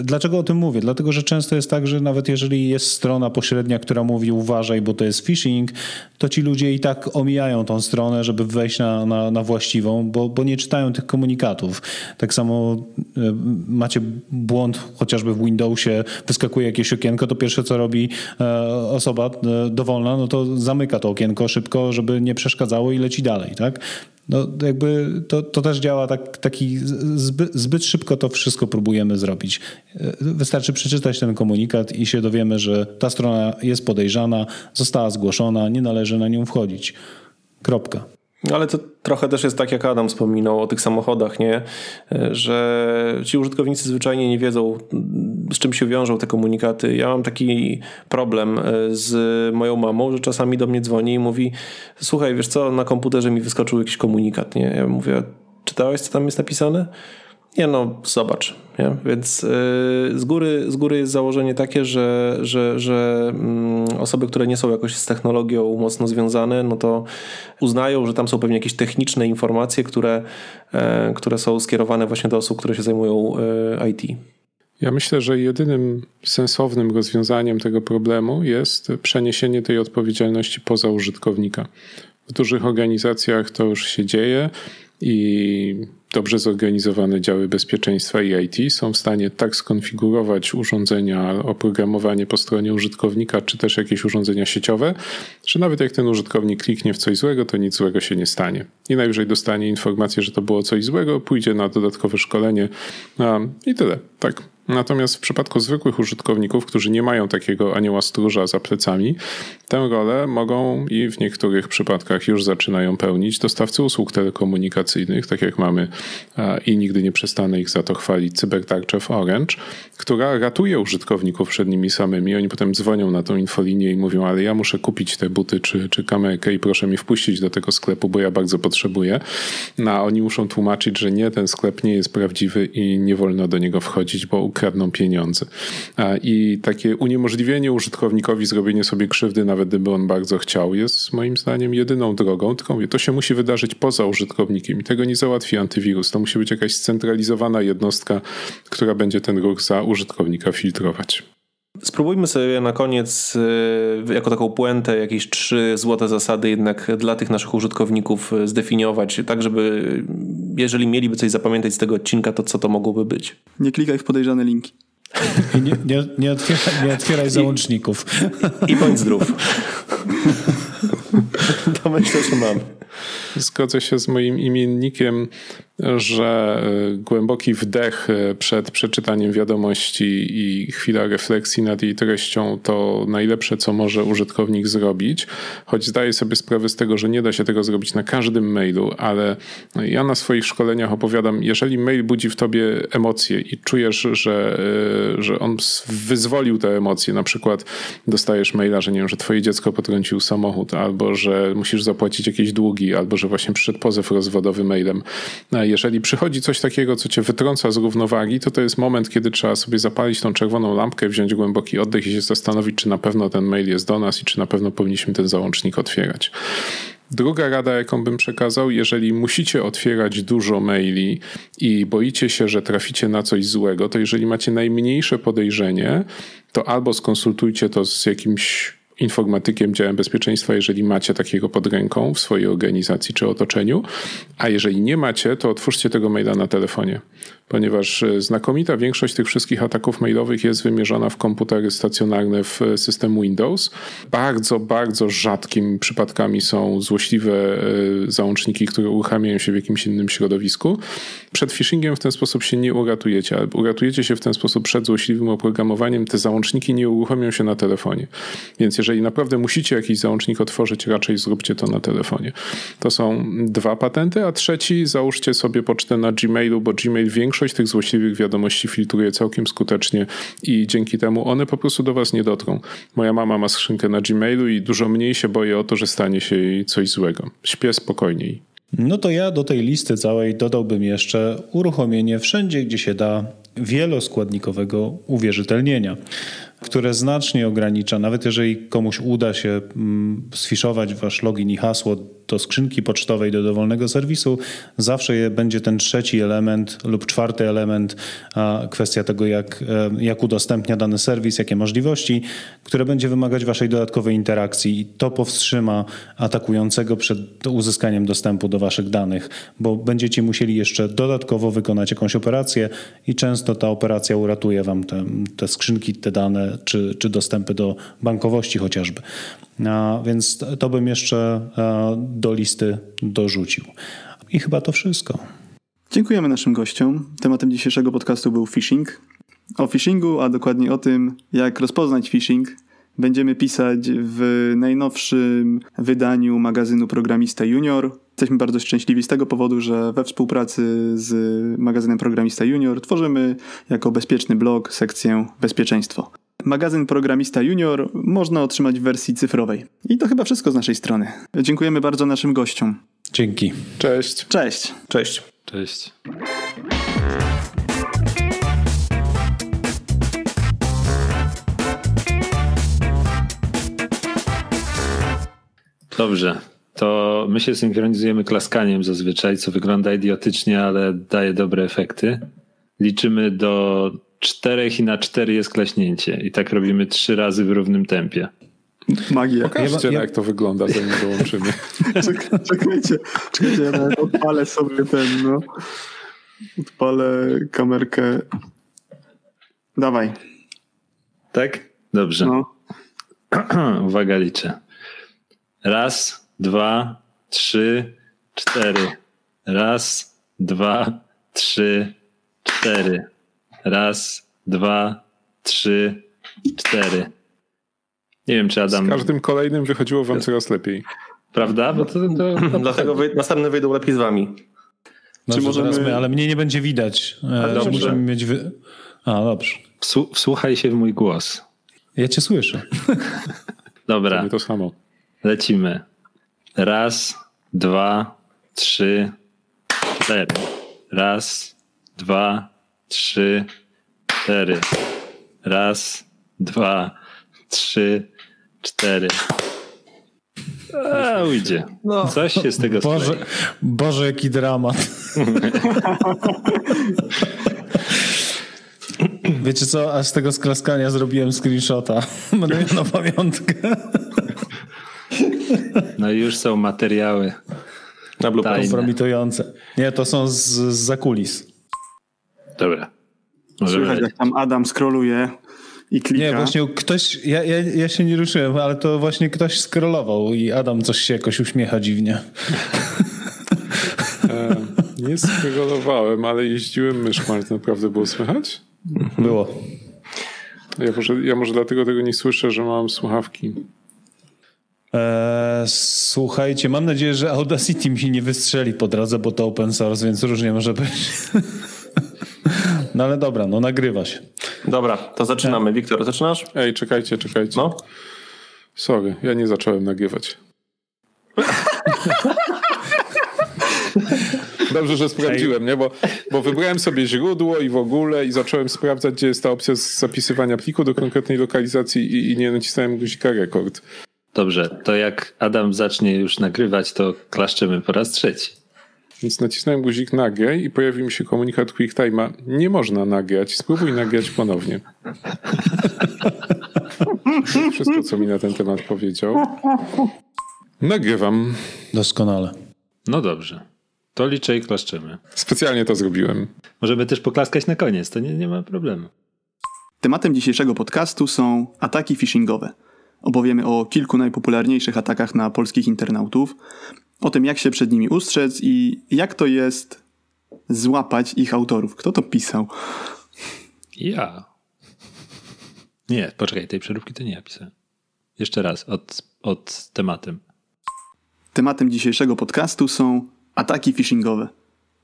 Dlaczego o tym mówię? Dlatego, że często jest tak, że nawet jeżeli jest strona pośrednia, która mówi uważaj, bo to jest phishing, to ci ludzie i tak omijają tą stronę, żeby wejść na, na, na właściwą, bo, bo nie czytają tych komunikatów. Tak samo e, macie błąd chociażby w Windowsie, wyskakuje jakieś okienko, to pierwsze co robi e, osoba e, dowolna, no to zamyka to okienko szybko, żeby nie przeszkadzało i leci dalej, tak? No jakby to, to też działa tak, taki zbyt, zbyt szybko to wszystko próbujemy zrobić. Wystarczy przeczytać ten komunikat i się dowiemy, że ta strona jest podejrzana, została zgłoszona, nie należy na nią wchodzić. Kropka. Ale to trochę też jest tak, jak Adam wspominał o tych samochodach, nie? Że ci użytkownicy zwyczajnie nie wiedzą, z czym się wiążą te komunikaty. Ja mam taki problem e, z moją mamą, że czasami do mnie dzwoni i mówi: Słuchaj, wiesz co, na komputerze mi wyskoczył jakiś komunikat, nie? Ja mówię: Czytałeś, co tam jest napisane? Nie no, zobacz. Nie? Więc yy, z, góry, z góry jest założenie takie, że, że, że yy, osoby, które nie są jakoś z technologią mocno związane, no to uznają, że tam są pewnie jakieś techniczne informacje, które, yy, które są skierowane właśnie do osób, które się zajmują y, IT. Ja myślę, że jedynym sensownym rozwiązaniem tego problemu jest przeniesienie tej odpowiedzialności poza użytkownika. W dużych organizacjach to już się dzieje i dobrze zorganizowane działy bezpieczeństwa i IT są w stanie tak skonfigurować urządzenia, oprogramowanie po stronie użytkownika, czy też jakieś urządzenia sieciowe, że nawet jak ten użytkownik kliknie w coś złego, to nic złego się nie stanie. I najwyżej dostanie informację, że to było coś złego, pójdzie na dodatkowe szkolenie i tyle. Tak, Natomiast w przypadku zwykłych użytkowników, którzy nie mają takiego anioła stróża za plecami, tę rolę mogą i w niektórych przypadkach już zaczynają pełnić dostawcy usług telekomunikacyjnych, tak jak mamy i nigdy nie przestanę ich za to chwalić, cybertarczę w Orange, która ratuje użytkowników przed nimi samymi. Oni potem dzwonią na tą infolinię i mówią, ale ja muszę kupić te buty czy, czy kamerkę i proszę mi wpuścić do tego sklepu, bo ja bardzo potrzebuję. No, a oni muszą tłumaczyć, że nie, ten sklep nie jest prawdziwy i nie wolno do niego wchodzić, bo kradną pieniądze. I takie uniemożliwienie użytkownikowi zrobienie sobie krzywdy, nawet gdyby on bardzo chciał, jest moim zdaniem jedyną drogą. Tylko mówię, to się musi wydarzyć poza użytkownikiem i tego nie załatwi antywirus. To musi być jakaś scentralizowana jednostka, która będzie ten ruch za użytkownika filtrować. Spróbujmy sobie na koniec, e, jako taką puentę, jakieś trzy złote zasady jednak dla tych naszych użytkowników zdefiniować, tak żeby, jeżeli mieliby coś zapamiętać z tego odcinka, to co to mogłoby być? Nie klikaj w podejrzane linki. I nie, nie, nie, otwieraj, nie otwieraj załączników. I, i bądź zdrów. to myślę, że mam. Zgodzę się z moim imiennikiem że e, głęboki wdech e, przed przeczytaniem wiadomości i chwila refleksji nad jej treścią to najlepsze, co może użytkownik zrobić. Choć zdaję sobie sprawę z tego, że nie da się tego zrobić na każdym mailu, ale ja na swoich szkoleniach opowiadam, jeżeli mail budzi w tobie emocje i czujesz, że, e, że on wyzwolił te emocje, na przykład dostajesz maila, że nie wiem, że twoje dziecko potrącił samochód, albo że musisz zapłacić jakieś długi, albo że właśnie przyszedł pozew rozwodowy mailem jeżeli przychodzi coś takiego, co cię wytrąca z równowagi, to to jest moment, kiedy trzeba sobie zapalić tą czerwoną lampkę, wziąć głęboki oddech i się zastanowić, czy na pewno ten mail jest do nas i czy na pewno powinniśmy ten załącznik otwierać. Druga rada, jaką bym przekazał, jeżeli musicie otwierać dużo maili i boicie się, że traficie na coś złego, to jeżeli macie najmniejsze podejrzenie, to albo skonsultujcie to z jakimś informatykiem, działem bezpieczeństwa, jeżeli macie takiego pod ręką w swojej organizacji czy otoczeniu, a jeżeli nie macie, to otwórzcie tego maila na telefonie ponieważ e, znakomita większość tych wszystkich ataków mailowych jest wymierzona w komputery stacjonarne w e, system Windows. Bardzo, bardzo rzadkimi przypadkami są złośliwe e, załączniki, które uruchamiają się w jakimś innym środowisku. Przed phishingiem w ten sposób się nie uratujecie, ale uratujecie się w ten sposób przed złośliwym oprogramowaniem. Te załączniki nie uruchomią się na telefonie. Więc jeżeli naprawdę musicie jakiś załącznik otworzyć, raczej zróbcie to na telefonie. To są dwa patenty, a trzeci załóżcie sobie pocztę na Gmailu, bo Gmail większość większość tych złośliwych wiadomości filtruje całkiem skutecznie i dzięki temu one po prostu do was nie dotrą. Moja mama ma skrzynkę na Gmailu i dużo mniej się boję o to, że stanie się jej coś złego. Śpię spokojniej. No to ja do tej listy całej dodałbym jeszcze uruchomienie wszędzie, gdzie się da wieloskładnikowego uwierzytelnienia, które znacznie ogranicza, nawet jeżeli komuś uda się mm, sfiszować wasz login i hasło do skrzynki pocztowej, do dowolnego serwisu, zawsze będzie ten trzeci element lub czwarty element, kwestia tego, jak, e, jak udostępnia dany serwis, jakie możliwości, które będzie wymagać waszej dodatkowej interakcji i to powstrzyma atakującego przed uzyskaniem dostępu do waszych danych, bo będziecie musieli jeszcze dodatkowo wykonać jakąś operację i często ta operacja uratuje wam te, te skrzynki, te dane, czy, czy dostępy do bankowości chociażby. Więc to bym jeszcze do listy dorzucił. I chyba to wszystko. Dziękujemy naszym gościom. Tematem dzisiejszego podcastu był phishing. O phishingu, a dokładnie o tym, jak rozpoznać phishing, będziemy pisać w najnowszym wydaniu magazynu Programista Junior. Jesteśmy bardzo szczęśliwi z tego powodu, że we współpracy z magazynem Programista Junior tworzymy jako bezpieczny blog sekcję bezpieczeństwo. Magazyn Programista Junior można otrzymać w wersji cyfrowej. I to chyba wszystko z naszej strony. Dziękujemy bardzo naszym gościom. Dzięki. Cześć. Cześć. Cześć. Cześć. Dobrze. To my się synchronizujemy klaskaniem zazwyczaj, co wygląda idiotycznie, ale daje dobre efekty. Liczymy do czterech i na cztery jest klaśnięcie. I tak robimy trzy razy w równym tempie. Magia. Pokażcie, ja, jak to wygląda, zanim dołączymy. czekajcie, czekajcie, ja nawet odpalę sobie ten, no. Odpalę kamerkę. Dawaj. Tak? Dobrze. No. Uwaga, liczę. Raz, dwa, trzy, cztery. Raz, dwa, trzy, cztery. Raz, dwa, trzy, cztery. Nie wiem, czy Adam. Z każdym kolejnym wychodziło wam coraz lepiej. Prawda? Bo to, to, to... Dlatego wy, następne wyjdą lepiej z wami. Dobrze, czy możemy... My, ale mnie nie będzie widać. Dobrze. Musimy mieć. Wy... A, dobrze. Wsłuchaj się w mój głos. Ja cię słyszę. Dobra. To, to samo. Lecimy. Raz, dwa, trzy, cztery. Raz, dwa, trzy, cztery. Raz, dwa, trzy, cztery. A, ujdzie. No. Coś się z tego Boże, Boże, jaki dramat. Wiecie co, a z tego sklaskania zrobiłem screenshota. Będę miał na pamiątkę. No i już są materiały. Na kompromitujące. Nie, to są z, z zakulis. Dobra. Możemy Słychać, jak tam Adam scrolluje i klika. Nie, właśnie ktoś, ja, ja, ja się nie ruszyłem, ale to właśnie ktoś scrollował i Adam coś się jakoś uśmiecha dziwnie. E, nie scrollowałem, ale jeździłem myszką, ale to naprawdę było słychać? Było. Ja może, ja może dlatego tego nie słyszę, że mam słuchawki. Eee, słuchajcie, mam nadzieję, że Audacity mi się nie wystrzeli po drodze, bo to open source, więc różnie może być. No ale dobra, no nagrywa się. Dobra, to zaczynamy. Wiktor, zaczynasz? Ej, czekajcie, czekajcie. No. Sorry, ja nie zacząłem nagrywać. Dobrze, że sprawdziłem, nie? Bo, bo wybrałem sobie źródło i w ogóle i zacząłem sprawdzać, gdzie jest ta opcja zapisywania pliku do konkretnej lokalizacji i, i nie nacisnąłem guzika rekord. Dobrze, to jak Adam zacznie już nagrywać, to klaszczymy po raz trzeci. Więc nacisnąłem guzik nagraj i pojawił mi się komunikat QuickTime'a. Nie można nagrać, spróbuj nagrać ponownie. To wszystko, co mi na ten temat powiedział. Nagrywam. Doskonale. No dobrze. To liczę i klaszczymy. Specjalnie to zrobiłem. Możemy też poklaskać na koniec, to nie, nie ma problemu. Tematem dzisiejszego podcastu są ataki phishingowe. Opowiemy o kilku najpopularniejszych atakach na polskich internautów, o tym jak się przed nimi ustrzec i jak to jest złapać ich autorów. Kto to pisał? Ja. Nie, poczekaj, tej przeróbki to nie ja pisałem. Jeszcze raz, od, od tematem. Tematem dzisiejszego podcastu są ataki phishingowe.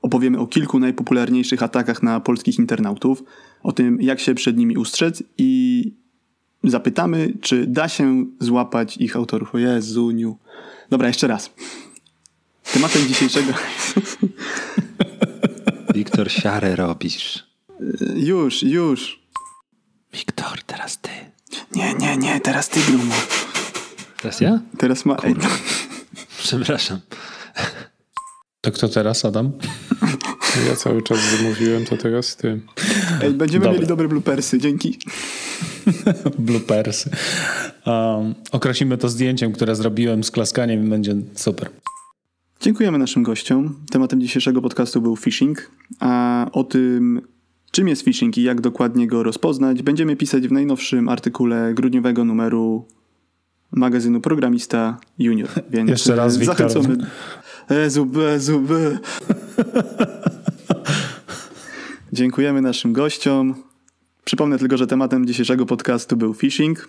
Opowiemy o kilku najpopularniejszych atakach na polskich internautów, o tym jak się przed nimi ustrzec i zapytamy, czy da się złapać ich autorów. O Jezuniu. Dobra, jeszcze raz. Tematem dzisiejszego... Wiktor, siarę robisz. Już, już. Wiktor, teraz ty. Nie, nie, nie, teraz ty, Bruno. Teraz ja? Teraz ma... Przepraszam. To kto teraz, Adam? Ja cały czas wymówiłem, to teraz ty. Ej, będziemy Dobra. mieli dobre bloopersy, dzięki. Bloopersy. Um, określimy to zdjęciem, które zrobiłem z klaskaniem i będzie super. Dziękujemy naszym gościom. Tematem dzisiejszego podcastu był phishing, a o tym, czym jest phishing i jak dokładnie go rozpoznać, będziemy pisać w najnowszym artykule grudniowego numeru magazynu Programista Junior. Więc Jeszcze raz, Wiktor. Zachęcamy. Ezu, bezu, be. Dziękujemy naszym gościom. Przypomnę tylko, że tematem dzisiejszego podcastu był phishing.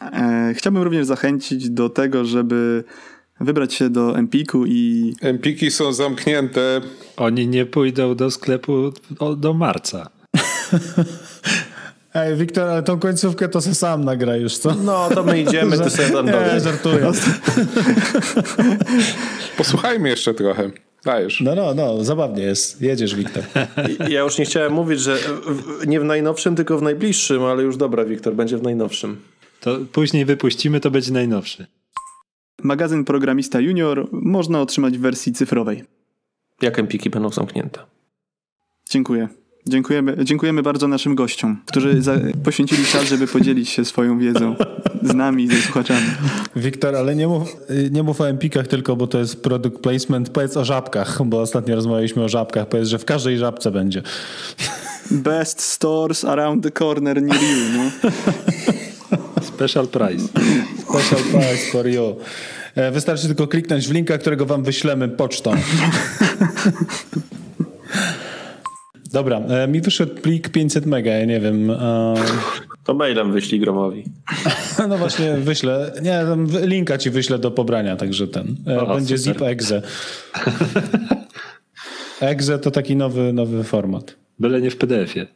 E, chciałbym również zachęcić do tego, żeby wybrać się do Empiku i Empiki są zamknięte. Oni nie pójdą do sklepu do marca. Ej, Wiktor, ale tą końcówkę to se sam nagra już, co? No, to my idziemy, ty sobie tam Nie, żartuję. Posłuchajmy jeszcze trochę. Dajesz. No, no, no, zabawnie jest. Jedziesz, Wiktor. Ja już nie chciałem mówić, że w- nie w najnowszym, tylko w najbliższym, ale już dobra, Wiktor, będzie w najnowszym. To później wypuścimy, to będzie najnowszy. Magazyn Programista Junior można otrzymać w wersji cyfrowej. Jak empiki będą zamknięte? Dziękuję. Dziękujemy, dziękujemy bardzo naszym gościom, którzy za, poświęcili czas, żeby podzielić się swoją wiedzą z nami i ze słuchaczami. Wiktor, ale nie mów, nie mów o empikach tylko, bo to jest product placement. Powiedz o żabkach, bo ostatnio rozmawialiśmy o żabkach. Powiedz, że w każdej żabce będzie. Best stores around the corner near you. No. Special price. Special price for you. E, Wystarczy tylko kliknąć w linka, którego wam wyślemy pocztą. Dobra, e, mi wyszedł plik 500 mega, ja nie wiem. e, To mailem wyślij Gromowi. No właśnie, wyślę. Nie, linka ci wyślę do pobrania, także ten. O, Będzie super. zip exe. Exe to taki nowy, nowy format. Byle nie w PDF-ie.